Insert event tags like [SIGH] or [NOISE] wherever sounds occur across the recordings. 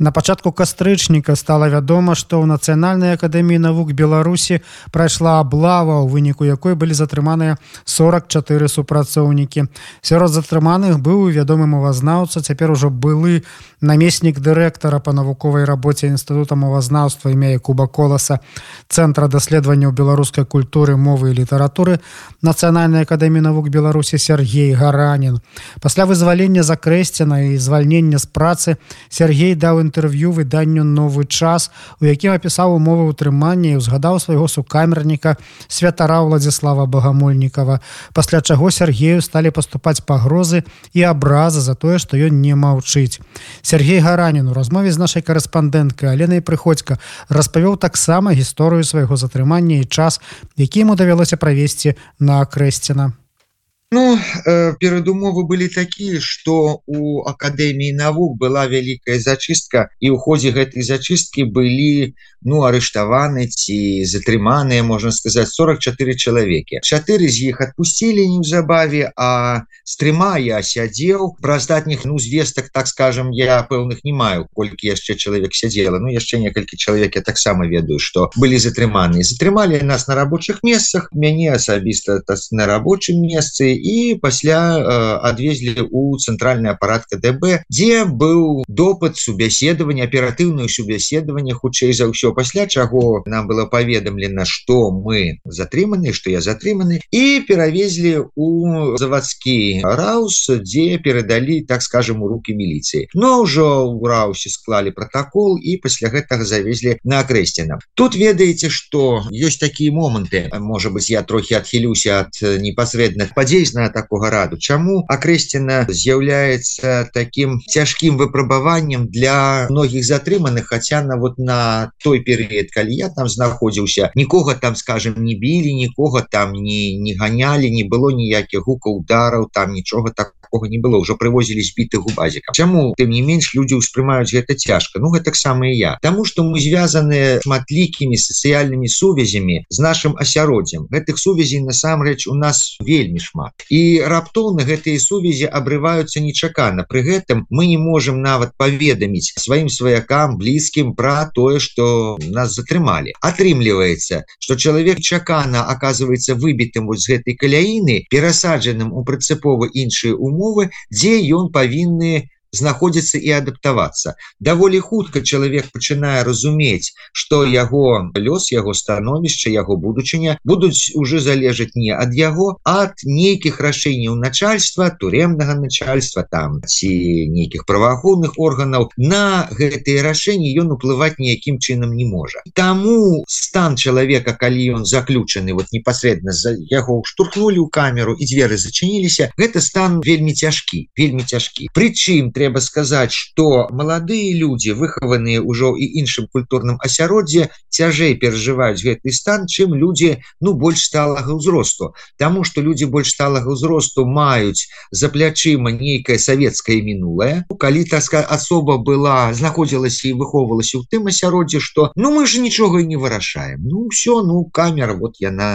На пачатку кастрычніка стала вядома, што ў нацыянальнай акадэміі навук Беларусі прайшла аблава, у выніку якой былі затрыманыя 44 супрацоўнікі. Сярод затрыманых быў вядомы мовазнаўца, цяпер ужо былы намеснік дырэктара па навуковай рабоце інстытута мовазнаўства імя Куба коласа цэнтра даследаванняў беларускай культуры мовы і літаратуры нацыянальнай акадэміі навук Беларусі Сергей гаранін. Пасля вызвалення закрэсцена і звальнення з працы Сергей даў інтэрв'ю выданню новы час у якім апісаў умовы ўтрымання і узгадаў свайго сукамерніка святара владзіслава багамольнікова пасля чаго Сергею сталі паступаць пагрозы і абразы за тое што ён не маўчыць. Сергей гаранін у размове з нашай корэспандэнткай аленай прыходзька распавёў таксама гісторыю свайго затрымання і час які ему давялося правесці на акрэсціна Ну э, перадумовы былі такія что у акадэміі навук была вялікая зачыстка і ў ходзе гэтай зачысткі былі ну арыштаваны ці затрыманыя можна сказаць 44 чалавекі чатыры з іх адпусцілі неўзабаве а з трыма я сядзеў пра астатніх ну звестак так скажем я пэўных не маю колькі яшчэ чалавек сядзела Ну яшчэ некалькі чалавек я таксама ведаю что былі затрыманы затрымалі нас на рабочых месцах мяне асабіста на рабочым месцы і пасля э, адвезлі у цэнтральны апарат КДБ дзе быў допыт субяседавання аператыўную субяседаванне хутчэй за ўсё пасля чаго нам было паведамлена что мы затрыманы что я затрыманы і перавезлі у завадскі раус дзе перадалі так скажем у руки міліцыі но ўжо ў раусе склалі протокол і пасля гэтага завезлі на акрэсціна тут ведаеце что ёсць такія моманты может быть я трохі адхілюся ад непасрэдных падзей на такого раду. Чаму акрэсціна з'яўляецца таким цяжкім выпрабаваннем для многіх затрыманых хотя на вот на той перыяд калі я там знаходзіўся нікога там скажем не білі нікога там не не ганялі не было ніякіх гука удараў там нічога так не было уже прывозілі збітых у базіках. Чаму тым не менш люди ўспрымаюць гэта цяжка Ну гэтак самае я. Таму что мы звязаны шматлікімі сацыяльнымі сувязямі з нашим асяроддзям гэтых сувязей насамрэч у нас вельмі шмат і раптоўна гэтыя сувязі абрываюцца нечакана. Пры гэтым мы не можем нават паведаміць сваім сваякам блізкім пра тое что нас затрымалі. Атрымліваецца что чалавек чакана оказывается выбітым вот з гэтай каляіны перасаджаным у прынцыпова іншыя умовы дзе ён павінны знаходзіцца і адаптавацца. Даволі хутка чалавек пачынае разумець что яго лёс яго становішча яго будучыня будуць уже залежаць не ад яго ад нейкіх рашэнняў начальства турремнага начальства там ці нейкіх праваахоўных органаў. На гэтые рашэнні ён уплываць ніякім чынам не можа. Таму стан чалавека калі ён заключаны вот непасредна за яго штурхнули ў камеру і дзверы зачыніліся гэта стан вельмі цяжкі вельмі цяжкі. Прычым трэба сказаць что маладыя люди выхаваныя ўжо і іншым культурным асяроддзе цяжэй перажываюць гэты стан чым люди ну больш сталага ўзросту тому что люди больш сталага ўзросту маюць за плячыма нейкае савецкае мінулае калі таска асоба была знаходзілася і выхоўвалася ў тым асяроддзе что ну мы же нічога не вырашаем ну все ну камера вот яна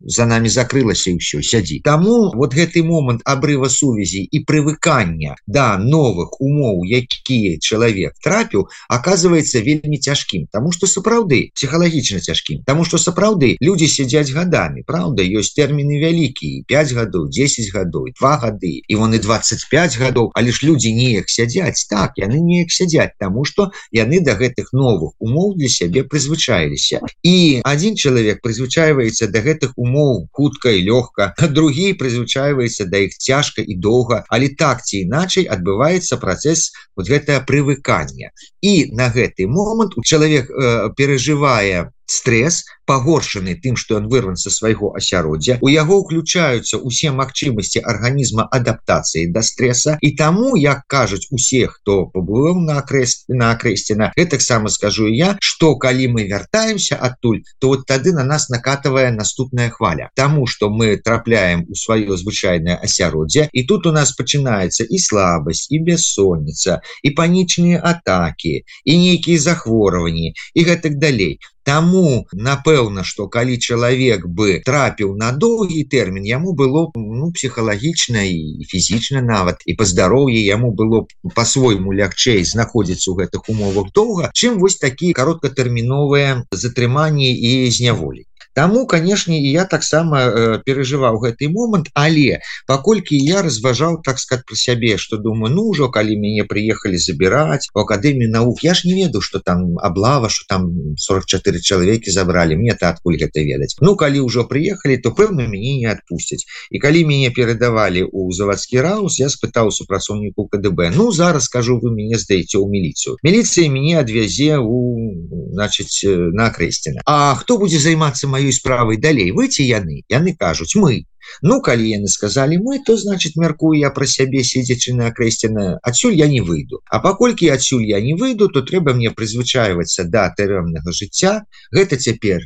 за нами закрылася і ўсё сядзі. Таму вот гэты момант абрыва сувязі і прывыкання да новых умоў якія чалавек трапіў оказывается вельмі цяжкім тому что сапраўды псіхалагічна цяжкім тому что сапраўды люди сядзяць годами Праўда ёсць тэрміны вялікі 5 гадоў 10 гадоў два гады і вон і 25 гадоў але ж люди неяк сядзяць так яны неяк сядзяць тому что яны до да гэтых новых умоў для сябе прызвычаіліся. І один чалавек прызвычайваецца до да гэтых умоў умоў хутка і лёгка. Другі прызвычайваецца да іх цяжка і доўга але так ці іначай адбываецца працэс вот гэтае прывыкання і на гэты момант у чалавек э, перажывае стресс пагоршаны тым что он вырван со свайго асяроддзя. У яго уключаются усе магчымасці арганізма адаптацыі да стресса і таму як кажуць усе хто побываў на акрэст на акрэсціна гэтаксама скажу я что калі мы вяртаемся адтуль то вот тады на нас накатывае наступная хваля. Тому что мы трапляем у сваё звычайное асяроддзе і тут у нас пачынаецца і слабасць і бессонница і панічныя атаки і нейкіе захворванні і гэтак далей Таму напэўна што калі чалавек бы трапіў на доўгі тэрмін яму было ну псіхалагічна і фізічна нават і па здароўі яму было по-свойму лягчэй знаходзіцца ў гэтых умовах доўга чым вось такія кароткатэрміновыя затрыманні і зняволі Таму канешне і я таксама э, перажываў гэты момант але паколькі я разважаў так сказать про сябе что думаю ну ўжо калі мяне приехали забирать у акадэмію наук я ж не веду что там облава что там 44 чалавеки забрали мне то адкуль гэта ведаць. Ну калі ўжо приехали то пэўна мяне не отпусцяць і калі мяне перадавали у заводскі раус я спытаў супрацоўніку КДБ ну зараз скажу вы мяне здаеце ў міліцыю. Міліцыя мяне адвязе у значитчыць на крэсціна А хто будзе займацца маёй справай далей выйти яны яны кажуць мы. Ну калі яны сказали мы то значит мяркую я про сябе седзячы на акрэсціна адсюль я не выйду А паколькі адсюль я не выйду то трэба мне прызвычайвацца да тэрэмнага жыцця. Гэта цяпер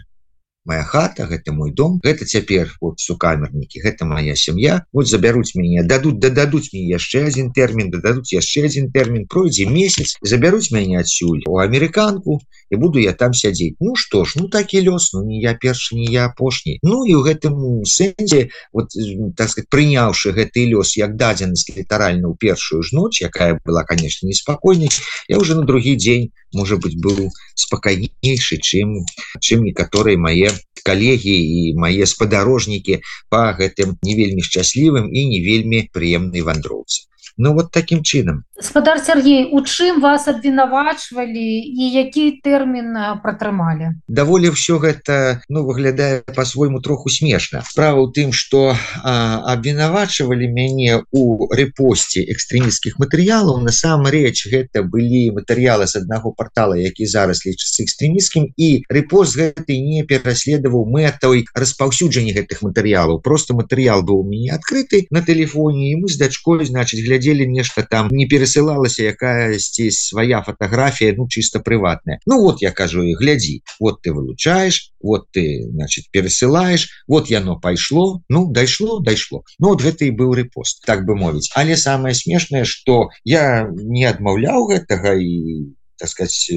моя хата гэта мой дом гэта цяпер вот сукамернікі гэта моя сям'я. Вот забяруць мяне дадуць дададуць мне яшчэ один тэрмін дададуць яшчэ один тэрмін пройдзе месяц забяруць мяне адсюль у амерыканку і буду я там сядзець. Ну что ж ну так і лёс ну не я першы не я апошні. Ну і ў гэтым сэнсе вот так сказать прыняўшы гэты лёс як дадзенасць літаральна ў першую ж ноч якая была конечно неспакойней я уже на другі дзень может быть быў спакайнейшы чым чым некаторыя мае калегі і мае спадарожнікі по гэтым не вельмі шчаслівым і не вельмі прыемнай вандроўцы Ну вот таким чынам спадар Сергей у чым вас абвінавачвалі і які тэрмін пратрымалі? Даволі ўсё гэта ну выглядае по-свойму троху смешна. Справа ў тым что абвінавачвалі мяне у рэпосце экстрэміскіх матэрыялаў. Насамрэч гэта былі матэрыялы з аднаго портала які зараз лічыцца экстрэміскім і рэпост гэты не пераследаваў мэтай распаўсюджання гэтых матэрыялаў. Просто матэрыял быў у мяне адкрыты на телефоне і мы з дачкой значыць глядзелі нешта там не перасылалася якаясьці свая фотографія ну чисто прыватная. Ну вот я кажу і глядзі вот ты вылучаешь вот ты значит перасылаешь вот яно пайшло ну дайшло дайшло. Ну вот гэта і быў рэпост так бы мовіць. Але самое смешнае что я не адмаўляў гэтага і сказать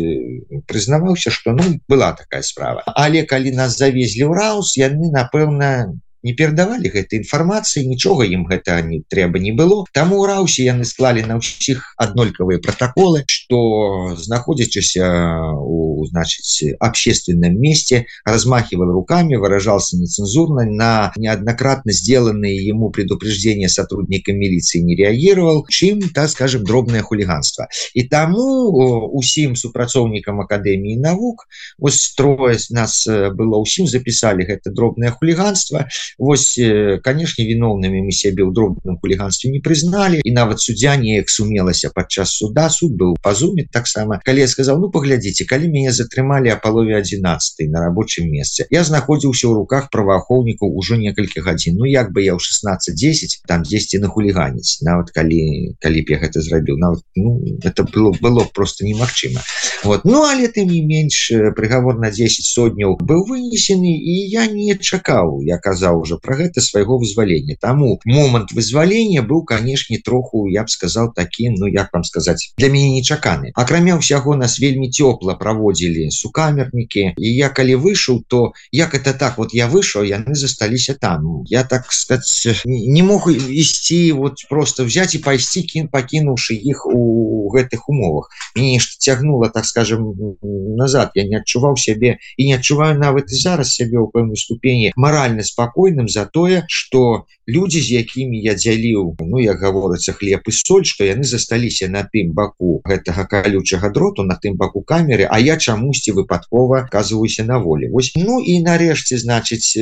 прызнаваўся что ну была такая справа. Але калі нас завезлі ў раус яны напэўна не перадавалі гэтай інфармацыі нічога ім гэта не трэба не было. Таму у раусе яны склалі на ўсіх аднолькавыя протаколы что знаходзячыся у значыць общественном месте размахивал руками выражался нецензурно на неоднократно сделанные ему предупреждения сотрудника милиции не реагировал чым так скажем дробное хулиганство и тому усім супрацоўнікам академии наук вот строясь нас было усім записали гэта дробное хулиганство Вось канешне віноўнымі мы сябе ў дробным хуліганстве не прызналі. І нават суддзя неяк сумелася падчас суда суд быў пазуме таксама. Калі я сказаў ну паглядзіце калі мяне затрымалі а палове 11 на рабочем месцы я знаходзіўся ў руках праваахоўнікаў ужо некалькі гадзін. Ну як бы я ў 1610 там 10 на хуліганіць нават калі калі б я гэта зрабіў. Нават ну, это было было просто немагчыма вот. Ну але ты не менш прыгавор на 10 сотняў быў вынесены і я не чакаў я казаў уже про гэта свайго вызвалення. Тому момант вызвалення быў канешне троху я б сказал таким ну як вам сказать для мяне нечаканы. Акрамя ўсяго нас вельмі цёпла праводзілі сукамернікі і я калі выйшаў то як это так вот я выйшаў яны засталіся там. Я так сказать не мог ісці вот просто взять і пайсці кін пакінуўшы іх у гэтых умовах. Нешта цягнула так скажем назад. Я не адчуваў сябе і не адчуваю нават і зараз сябе ў пэўнай ступені маральна спакойна спакойным за тое что люди з якімі я дзяліў ну як гаворыцца хлеб і соль что яны засталіся на тым баку гэтага калючага дроту на тым баку камеры А я чамусьці выпадкова оказываюся на волі. Вось ну і нарэшце значыць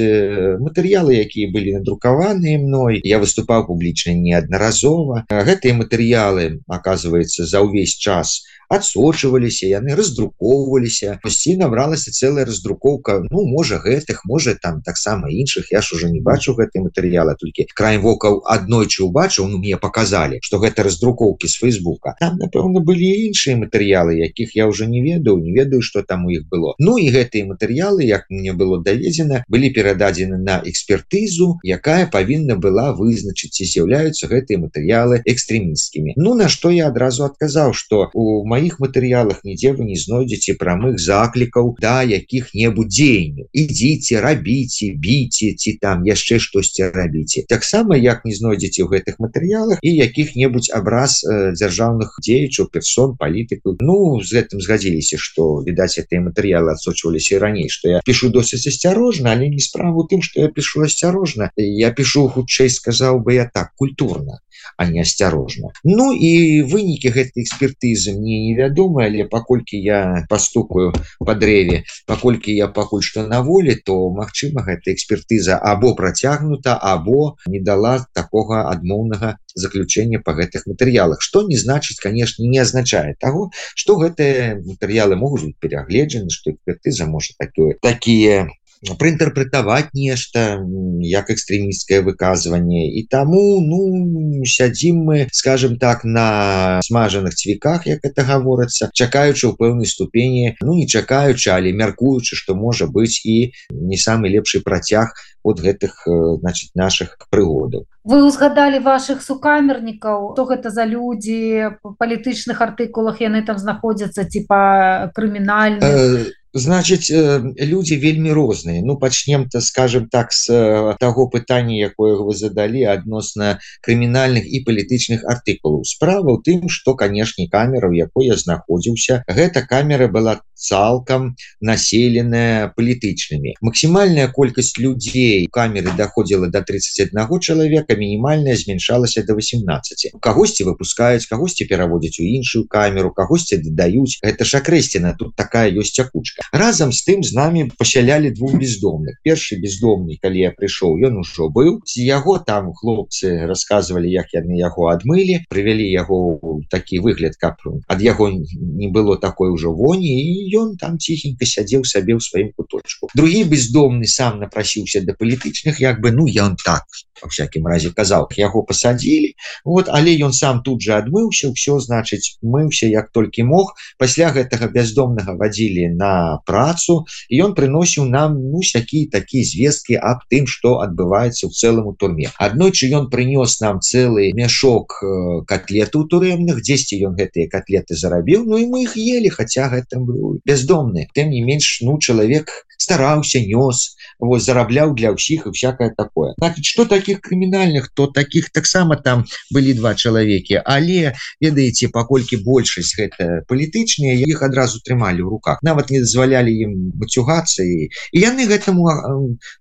матэрыялы якія былі надрукаваныя мной я выступаў публічна неаднаразова. Гэтыя матэрыялы оказывается за ўвесь час у адсочваліся яны раздрукоўваліся пусці набралася целая раздрукоўка ну можа гэтых можа там таксама іншых. Я ж уже не бачу гэтай матэрыяла толькі краем вокаў аднойчы убачыў ну мне показалі что гэта раздрукоўкі з фейсбука там напэўна былі іншыя матэрыялы якіх я уже не ведаў не ведаю что там у іх было. Ну і гэтыя матэрыялы як мне было даведзена былі перададзены на экспертызу якая павінна была вызначыць ці з'яўляюцца гэтыя матэрыялы экстрэміскімі Ну на что я адразу адказаў что у моей маіх матэрыялах нідзе вы не знойдзеце прамых заклікаў да якіх-небудзь дзеянняў ідзіце рабіце біце ці там яшчэ штосьці рабіце таксама як не знойдзеце ў гэтых матэрыялах і якіх-небудзь абраз э, дзяржаўных дзеячаў персон палітыку Ну з гэтым згадзіліся что відаць гэтыя матэрыялы адсочваліся раней что я пишу досыць асцярожна але не справу тым что я пишу асцярожна я пишу хутчэй сказаў бы я так культурна а не асцярожна. Ну і вынікі гэтай экспертызы мне невядомы але паколькі я постукаю по дрэве паколькі я пакуль что на волі то Мачыма гэта экспертыза або працягнута або не дала такога адмоўнага заключения по гэтых матэрыялах. Что не значыць конечно не означает того что гэтыя матэрыялы могуць быть перагледжаны что экспертыза может такое такие проінтэрпрэтаваць нешта як экстрэмісцкае выказванне і таму ну сядзім мы скажем так на смажаных цвіках як это гаворыцца чакаючы ў пэўнай ступені ну не чакаючы але мяркуючы што можа быць і не самы лепшы працяг от гэтых значит наших прыгодаў. Вы узгадалі ваших сукамернікаў то гэта за людзі палітычных артыкулах яны там знаходзяцца типа крымінальных? Э, значит люди вельмі розныя ну пачнем-то скажем так с того пытання якое вы задалі адносна крымінальных і палітычных артыкулаў справа у тым что канешне камера якой я знаходзіўся гэта камера была цалкам населеная палітычнымі. Максімальная колькасць людзей камеры доходзіла до 31 чалавека мінімальная змяншалася до 18 кагосьці выпускаюць кагосьці пераводзяць у іншую камеру кагосьці дадаюць. Это шакрэсціна тут такая ёсць цякучка разам з тым з нами пасялялі двух бездомных. Першы бездомны калі я прыйшоў ён ужо быў ці яго там хлопцы рассказывалі як яны яго адмылі прывялі яго такі выгляд кап ад яго не было такой ужо воні і ён там ціхенька сядзеў сабе ў сваім куточку. Другі бездомны сам напрасіўся да палітычных як бы ну ён так всякім разе казаў яго пасадзілі вот але ён сам тут же адмыўся все значыць мыўся як толькі мог. Пасля гэтага бяздомнага вадзілі на працу і ён прыносіў нам ну сякі такія звесткі аб тым что адбываецца ў цэлым у турме. Аднойчы ён прынёс нам цэлы мяшок котлету турэмных дзесьці ён гэтыя котлеты зарабіў Ну і мы их ели хотя гэта бяздомны. Тым не менш ну чалавек стараўся нёс вот зарабляў для ўсіх і всякое такое. Значит что таких крымінальных то таких таксама там былі два чалавекі але ведаеце паколькі большасць гэта палітычныя іх адразу трымалі ў руках. Нават не дазвалялі ім мацюгацца і, і яны гэтаму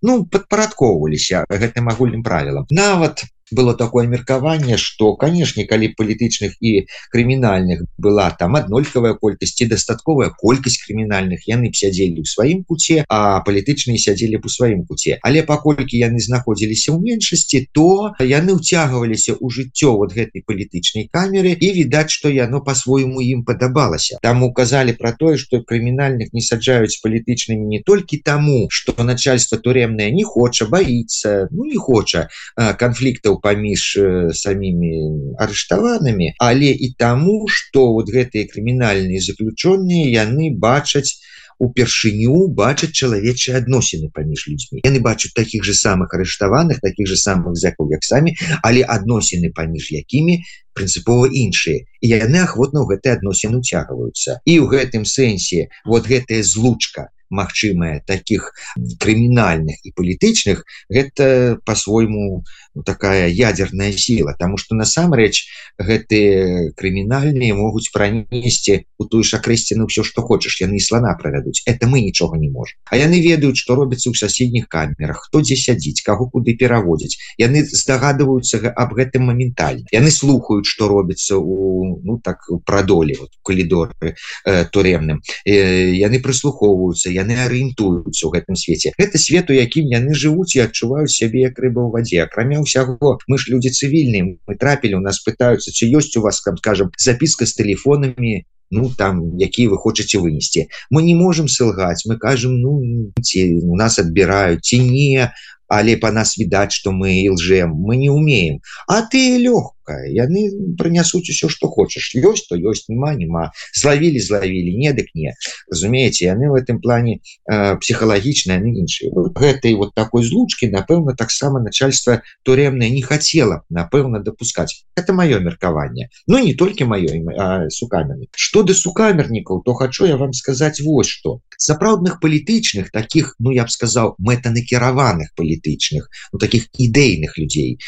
ну падпарадковваліся гэтым агульным правілам нават по было такое меркаванне что канешне калі палітычных і крымінальных была там аднолькавая колькасць дастатковая колькасць крымінальных яны б сядзелі ў сваім куце а палітычныя сядзелі б у сваім куце але паколькі яны знаходзіліся ў меншасці то яны ўцягваліся ў жыццё вот гэтай палітычнай камеры і відаць что яно по-свойму ім падабалася там указалі про тое что крымінальных не саджаюць палітычнымі не толькі таму что начальство турремное не хоча боится ну не хоча конфликтаў паміж самімі арыштаванымі але і таму что вот гэтыя крымінальныя заключонныя яны бачаць упершыню бачаць чалавечыя адносіны паміж людзьмі. Яны бачаць таких же самых арыштаваных таких же самых зякаў як самі але адносіны паміж якімі прынцыпова іншыя. І яны ахвотна ў гэтыя адносіны уцягваюцца і ў гэтым сэнсе вот гэтая злучка магчымая таких крымінальных і палітычных гэта по-свойму ну, такая ядерная сила тому что насамрэч гэтые крымінальныя могуць пронесці у тую шакрэсціну все что хочешь яны слона правядуць. Это мы нічога не можем а яны ведаюць что робіцца ў соседніх камерах хто дзе сядзіць кого куды пераводзіць яны здагадываюцца аб гэтым моментальна. Яны слухаюць что робіцца у ну так прадоле вот, калідоры э, турремным э, яны прыслухоўваюцца яны арыентуюцца ў гэтым свеце. Это свету якім яны жывуць і адчуваюць сябе як рыба ў вадзе. Акрамя ўсяго мы ж людзі цывільныя мы трапілі у нас пытаются ці ёсць у вас там скажем запіска з телефонамі ну там якія вы хочаце вынесці. Мы не можем сылгаць мы кажем ну ці у нас адбіраюць ці не але по нас відаць что мы лжем мы не умеем а ты легкая яны прынясуць усё что хочешь ёсць то ёсць нема нема злавілі злавілі не дык не. Разумееце яны в этом плане э, психхалагічна іншыя. Гэтай вот такой злучки напэўна таксама начальство турремное не хотела напэўна допускать это мое меркаванне. Ну, не только мое сукамеры что до сукамернікаў то хочу я вам сказать вот что сапраўдных палітычных таких ну я б сказал мэтанакіраваных палітычных у таких ідэйных людзей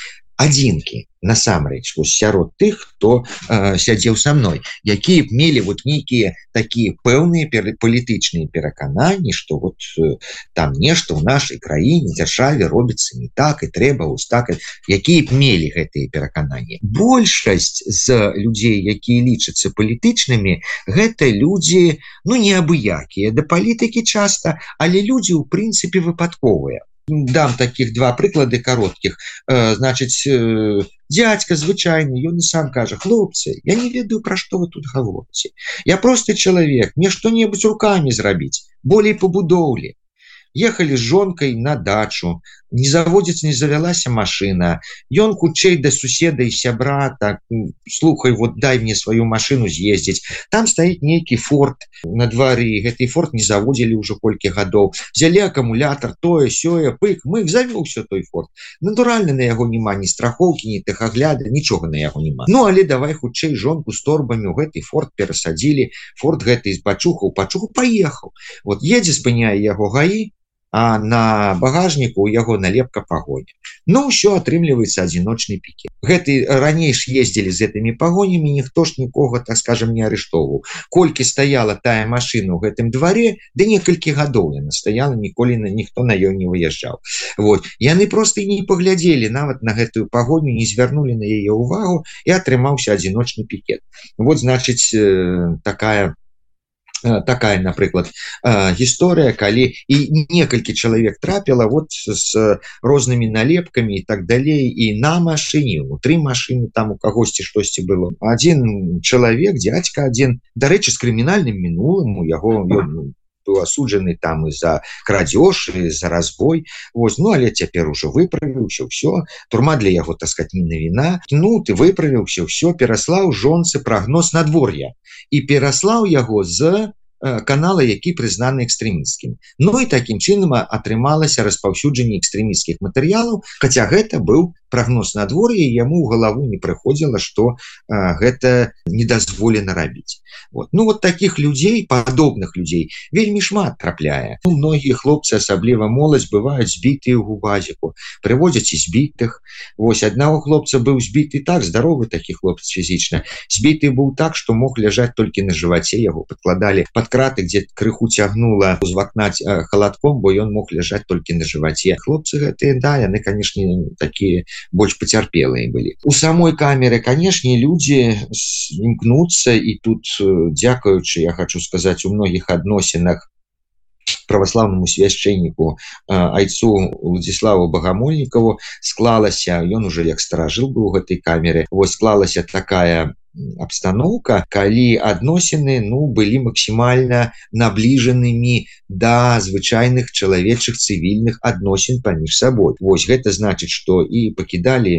адзінкі насамрэч сярод тых хто э, сядзеў са мной якія б мелі вот нейкія такія пэўныя палітычныя перакананні что вот э, там нешта ў нашай краіне дзяржаве робіцца не так і трэба устак якія б мелі гэтыя перакананні большасць з людзей якія лічацца палітычнымі гэта людзі ну неабыякія да палітыкі часта але людзі ў прынцыпе выпадковыя дам таких два прыклады кароткіх значыць э, дядька звычайны ён і сам кажа хлопцы я не ведаю пра што вы тут гаворце я просты чалавек мне што-небудзь руками зрабіць болей по ехали з жонкой на дачу. Не заводится не завялася машина. Ён хутчэй до суседа и сябра так слухай вот дай мне свою машину з'ездзіць там стоит нейкі форт на двары гэты форт не заводзілі уже колькі гадоў. Взяли аккумулятор тое сёе пык мы завёў все той форт. Натуральна на яго няма ні страхоўки не тэхагляда нічога на яго няма. Ну але давай хутчэй жонку с торбамі у гэты форт перасадзілі. Форт гэты з бачуху пачуху поехал вот едзе спыняе яго гаі а на багажніку у яго налепка пагоня. Ну ўсё атрымліваецца адзіночны піке гэты раней ж ездзілі з гэтымі пагонямі ніхто ж нікога так скажем не арыштову колькі стаяла тая машина у гэтым дваре ды некалькі гадоў яна стаяла ніколі на ніхто на ёй не выязджаў. Вот яны просто не паглядзелі нават на гэтую пагоню не звярнулі на яе увагу і атрымаўся адзіночны пікет. Вот значыць э, такая Э, такая напрыклад э, гісторыя калі і некалькі чалавек трапіла вот с рознымі налепкамі і так далей і на машыне внутри машины там у кагосьці штосьці было. Один чалавек дядька один дарэчы з крымінальным мінулым у яго ён асуджаны там из-за крадеж за разбой. Вось ну але цяпер уже выправіўся все турма для яго таскать не навіна ну ты выправіўся все пераслаў жонцы прогноз надвор'я і пераслаў яго з канала які прызнаны экстрэміцкім Ну і такім чынам атрымалася распаўсюджанне экстрэміцкіх матэрыялаў Хаця гэта быў прогноз надвор'я яму ў галаву не прыходзіла что гэта недазволена рабіць вот ну вот таких людзей падобных людзей вельмі шмат трапляе ну, многія хлопцы асабліва моладзь бываюць збітыя ў губазіку прыводзяць і збітых Вось аднаго хлопца быў збіты так здоровы такі хлопец фізічна збіты быў так что мог ляжаць толькі на жываце яго подкладалі под краты где крыху цягнула узвакнаць халадком бо ён мог ляжаць толькі на жываце. Хлопцы гэтыя да яны канешне такія больш пацярпелыя былі. У самой камеры канешне людзі імкнуцца і тут э, дзякуючы я хочу сказаць у многіх адносінах праваслаўнаму свяшчэнніку айцу владиславу багамольнікову склалася ён уже як старажыл быў гэтай камеры вось склалася такая обстановка калі адносіны ну былі максімальна набліжанымі да звычайных чалавечых цывільных адносін паміж сабой Вось гэта значыць что і пакідалі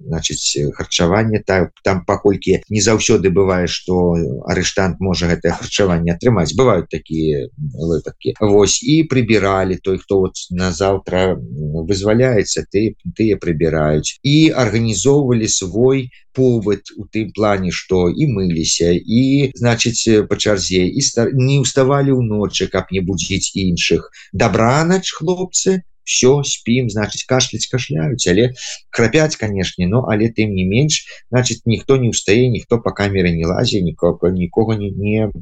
значыць харчаванне. Так там паколькі не заўсёды бывае что арыштант можа гэтае харчаванне атрымаць. Бывают такія выпадки Вось і прыбіралі той хто вот на заўтра вызваляецца ты тыя прыбіраюць. І арганізоўвалі свой побыт у тым плане что і мыліся і значыць по чарзе і стар не уставалі ў ночы каб не будзіць іншых. Добранач хлопцы все спим значит кашляць кашляюць але храпяць канешне но але тым не менш значит ніхто не устае ніхто по камеры не лазе нікога нікога не,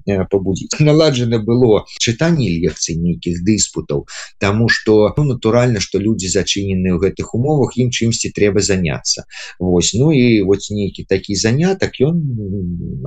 не побудзіць [LAUGHS] наладжана было чытанне лекцый нейкіх дыспутаў тому что ну, натуральна что люди зачынены ў гэтых умовах ім чымсьці трэба заняться. Вось. Ну і вот нейкі такі занятак ён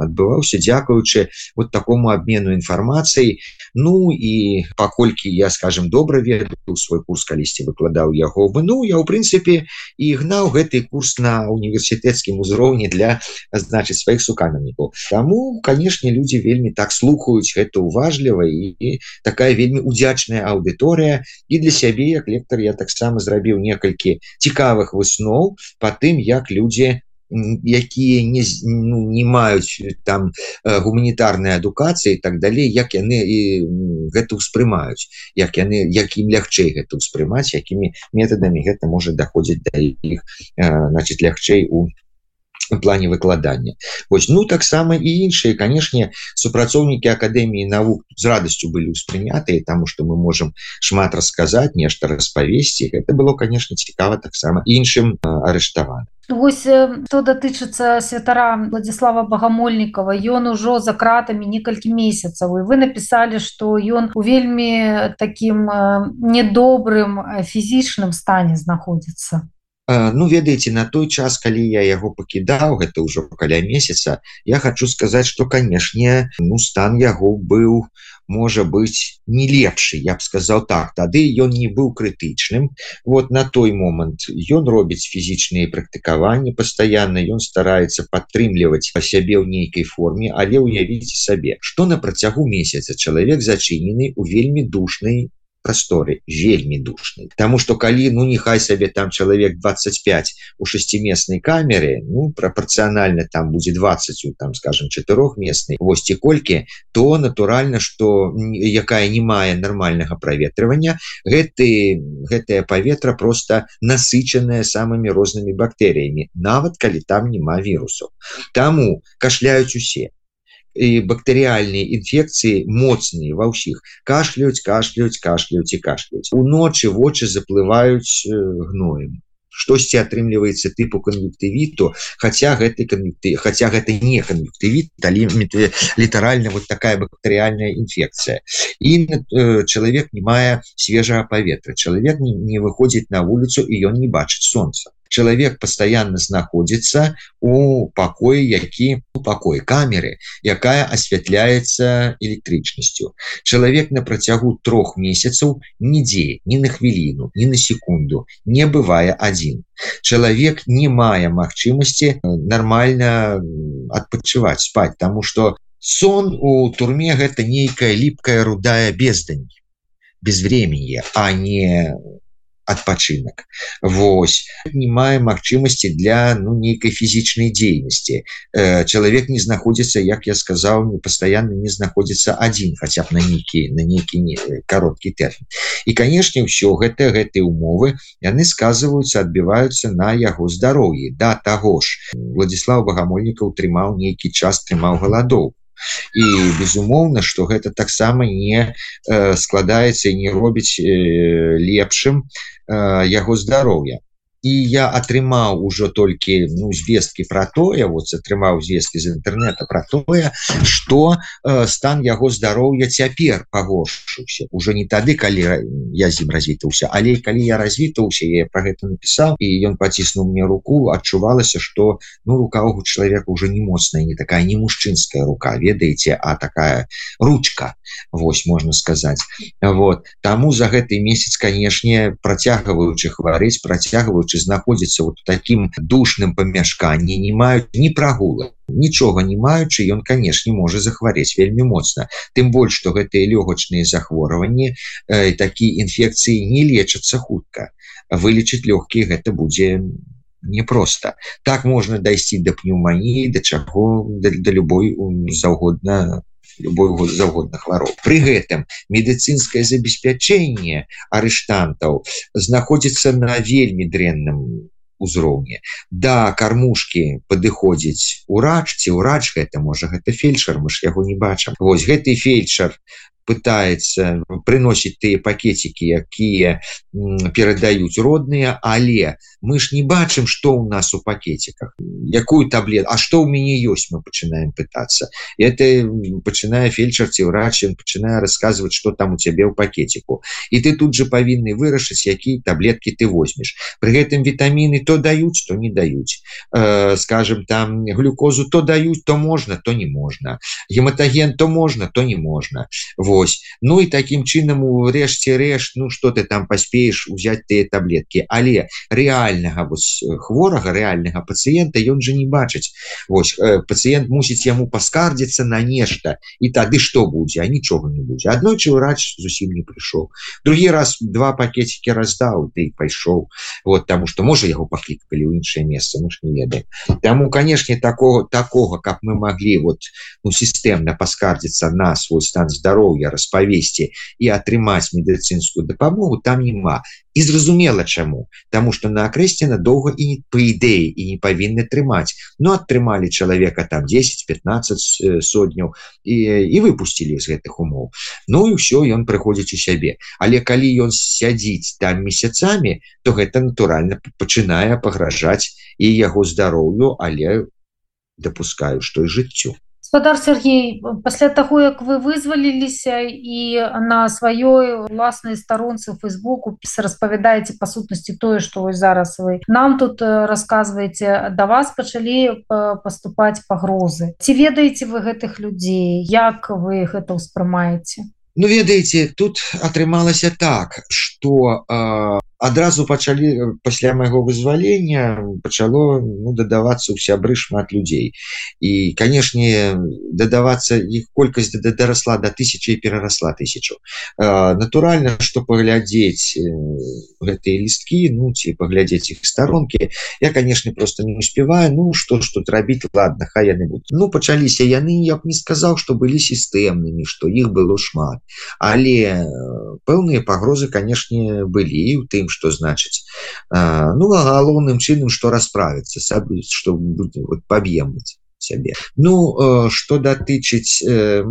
адбываўся дзякуючы вот такому обмену інфармацыі Ну і паколькі я скажем добра ведаю свой курс калі калісьці выкладаў яго ну я ў прынцыпе і гнаў гэты курс на універсітэцкім узроўні для значыць сваіх сукамернікаў Таму канешне людзі вельмі так слухаюць гэта уважліва і, і такая вельмі удзячная аўдыторыя. І для сябе як лектар я таксама зрабіў некалькі цікавых высноў по тым як людзі якія не ну, не маюць там гуманітарнай адукацыі так далей як яны і гэта ўспрымаюць. Як яны якім лягчэй гэта ўспрымаць якімі метадамі гэта можа даходзіць да іх значит лягчэй у плане выкладання Вось ну таксама і іншыя канешне супрацоўнікі акадэміі навук з радасцю былі ўспрынятыя тому что мы можем шмат расказаць нешта распавесці это было конечно цікава таксама іншым арыштаваным Вось то датычыцца святара владислава багамольнікова ён ужо за кратамі некалькі месяцаў. І вы написали что ён у вельмі таким недобрым фізічным стане знаходзіцца Ну ведаеце на той час калі я яго пакідаў гэта ўжо каля месяца я хочу сказаць что канешне ну стан яго быў можа быть не лепшы я б сказал так. Тады ён не быў крытычным. Вот на той момант ён робіць фізічныя практыкаванні пастаянна ён стараецца падтрымліваць па сябе ў нейкай форме але ўявіце сабе что на працягу месяца чалавек зачынены у вельмі душнай прасторы вельмі душны Таму что калі ну нехай сабе там чалавек 25 у шестиместнай камеры ну прапорцыянальна там будзе 20 у там скажем чатырохместнай восьці колькі то натуральна что якая не мае нормальнага праветрывання гэты гэтае паветра просто насычанае самымі рознымі бактэрыямі нават калі там няма вірусу таму кашляюць усе і бактэрыяльныя інфекцыі моцныя ва ўсіх кашляюць кашляюць кашляюць і кашляюць уночы вочы заплываюць гноем. Штосьці атрымліваецца тыпу кан'юктывіту хотя гэты кан'юкты хотя гэта не кан'юктывіт літаральна вот такая бактэрыяльная інфекцыя і э, чалавек не мае свежага паветра чалавек не, не выходзіць на вуліцу і ён не бачыць солнца чалавек пастаянна знаходзіцца у пакоі які у пакой камеры якая асвятляецца электрычнасцю чалавек на працягу трох месяцаў нідзе ні на хвіліну ні на секунду не бывае адзін чалавек не мае магчымасці нармальна адпачываць спаць тому что сон у турме гэта нейкая ліпкая рудая бездань. Без времени а не адпачынак Вось. Не мае магчымасці для ну нейкай фізічнай дзейнасці э, чалавек не знаходзіцца як я сказаў не пастаянна не знаходзіцца адзін хаця б на нейкі на нейкі не кароткі тэрмін і канешне ўсё гэта гэтыя умовы яны сказываюцца адбіваюцца на яго здароўі. Да таго ж владислав багамольнікаў трымаў нейкі час трымаў галадоўку і безумоўна что гэта таксама не э, складаецца не робіць э, лепшым э, яго здароўя і я атрымаў ужо толькі ну звесткі про тое вот атрымаў звесткі з інтэрнета про тое что э, стан яго здароўя цяпер пагоршыўся уже не тады калі я з ім развітаўся але калі я развітаўся я про гэта напісаў і ён паціснуў мне руку адчувалася что ну рука у чалавека уже не моцная не такая не мужчынская рука ведаеце а такая ручка Вось можна сказаць. Вот. Таму за гэты месяц канешне працягваючы хварэць працягваючы будучы знаходзіцца вот таким душным памяшканні не маюць ні прагула нічога не маючы ён канешне можа захварэць вельмі моцна. Тым больш что гэтыя лёгачныя захворванні э, такі інфекцыі не лечацца хутка. Вылечыць лёгкія гэта будзе непросто так можна дайсці да пнеўманіі да чаго да любой заўгодна любой заводна хвароб при гэтым медыцынское забеспячэнне арыштантаў знаходзіцца на вельмі дрэнным узроўні. Да кармушки падыходзіць урач ці ўрач гэта можа гэта фельдшер мы ж яго не бачым. Вось гэты фельдшер пытается приносіць тыя пакетики якія перадаюць родныя але мы ж не бачым что у нас у пакетиках. Якую таблет А что у мяне ёсць мы пачынаем пытаться. Это пачынае фельдшер ці врач пачынае рассказывать что там у цябе ў пакетику. І ты тут же павінны вырашыць якія таблетки ты возьмешь. При гэтым вітаміны то даюць то не даюць э, скажем там глюкозу то даюць то можна то не можна гематаген то можна то не можна вот Вось Ну і таким чынам у рэшце рэш Ну что ты там паспееш узять тыя таблетки. Але реальнага хворага реальнага пациента ён же не бачыць Вось э, пациент мусіць яму паскардзіцца на нешта і тады что будзе а нічога не будзе аднойчы врач зусім не прыйшоў другі раз два пакетики раздаў ты пайшоў вот тому что можа яго паклікалі ў іншае месца мы ж не ведаем. Таму канешне такого такого как мы могли вот ну сістэмна паскардзіцца на свой стан здароўя распавесці і атрымаць медыцынскую дапамогу там няма і зразумела чаму Таму что на акрэсціна доўга і по ідэі і не павінны трымаць но атрымалі чалавека там 10-15 сотняў і, і выпусцілі з гэтых умоў Ну і ўсё ён прыходзіць у сябе але калі ён сядзіць там месяцамі то гэта натуральна пачынае пагражаць і яго здароўю але допускаю што і жыццю гаспадар Сергей пасля таго як вы вызваліліся і на сваёй уласнай старонцы фейсбуку распавядаеце па сутнасці тое што вы зараз вы нам тут расказваеце да вас пачалі паступаць пагрозы ці ведаеце вы гэтых людзей? Як вы гэта ўспрымаеце? Ну ведаеце тут атрымалася так что э, адразу пачалі пасля майго вызвалення пачало ну, дадавацца ў сябры шмат людзей. І канешне дадавацца іх колькасць дарасла до тысячи перарасла тысячу. Натуральна что паглядзець гэтыя лісткі ну ці паглядзець іх старонкі я канешне просто не успеваю ну что тут рабіць? Ладно хай яны будут ну пачаліся яны я б не сказаў что былі сістэмнымі что іх было шмат. Але пэўныя пагрозы канешне былі у тым что значыць ну а галоўным чынам что расправіцца что вот паб'емаць сябе ну что датычыць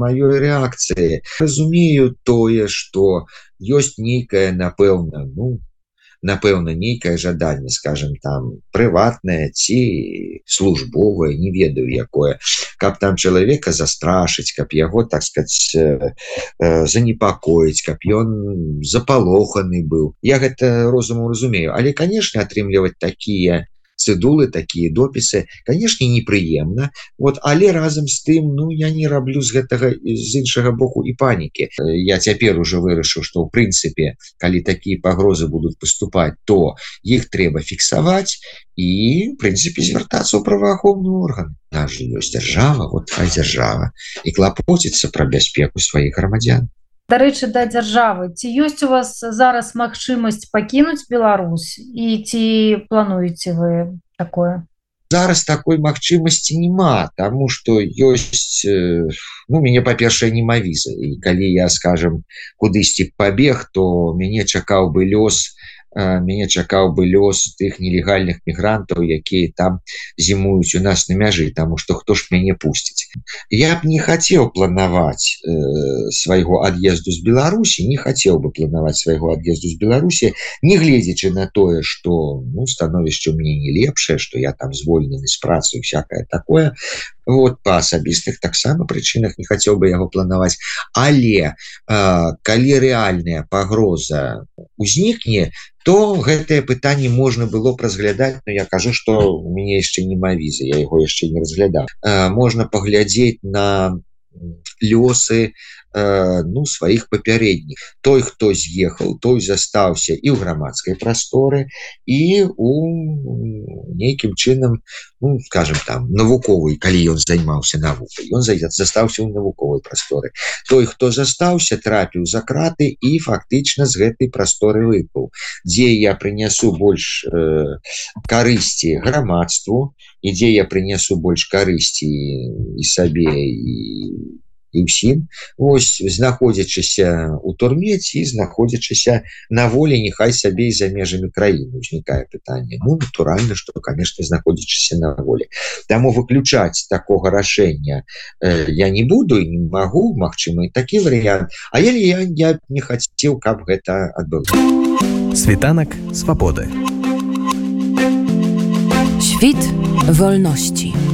маёй реакцыі разумею тое что ёсць нейкая напэўна ну напэўна нейкае жаданне скажем там прыватнае ці службовае не ведаю якое. Каб там чалавека застрашыць каб яго так сказать э, э, занепакоіць каб ён запалоханы быў. Я гэта розуму разумею. Але канешне атрымліваць такія цыдулы такія допісы канешне непрыемна вот але разам з тым ну я не раблю з гэтага з іншага боку і панікі. Я цяпер уже вырашыў что ў прынцыпе калі такія пагрозы будуць поступаць то іх трэба фіксаваць і прынцыпе звяртацца ў праваахоўны орган наш ёсць дзяржава вот хай дзяржава і клапоціцца пра бяспеку сваіх грамадзян дарэчы да дзяржавы. Ці ёсць у вас зараз магчымасць пакінуць Беларусь? І ці плануеце вы такое? Зараз такой магчымасці няма тому что ёсць ну мяне па-першае немавіза і калі я скажем кудысьці пабег то мяне чакаў бы лёс на мяне чакаў бы лёс тых нелегальных мігрантаў якія там зімуюць у нас на мяжы тому что хто ж мяне пусціць. Я б не хацеў планаваць э, свайго ад'езду з Беларусі не хацеў бы планаваць свайго ад'езду з Беларусі не гледзячы на тое что ну становішча мне не лепшае что я там звольнены з працай всякое такое вот по асабістых таксама прычынах не хацеў бы яго планаваць але э, калі рэальная пагроза узнікне то гэтае пытанне можна было разглядаць но я кажу что у мяне яшчэ нема візы я его яшчэ не разглядаў. Э, можна паглядзець на лёсы э, ну сваіх папярэдніх той хто з'ехаў той застаўся і ў грамадскай прасторы і у нейкім чынам ну, скажем там навуковый калі ён займаўся навукай ён зайдет застаўся ў навуковай прасторы той хто застаўся трапіў за краты і фактычна з гэтай прасторы выпаў дзе я прынясу больш э, карысці грамадству ідзе я прынясу больш карысці і сабе і і ўсім ось знаходзячыся у турме ці знаходзячыся на волі нехай сябе і за межамі краіны узнікае пытанне ну натуральна что конечно знаходзячыся на волі. Таму выключаць такога рашэння э, я не буду і не магу магчымы такі варыянт А я я, я не хацеў каб гэта адбыл світанак свабоды. Świt wolności.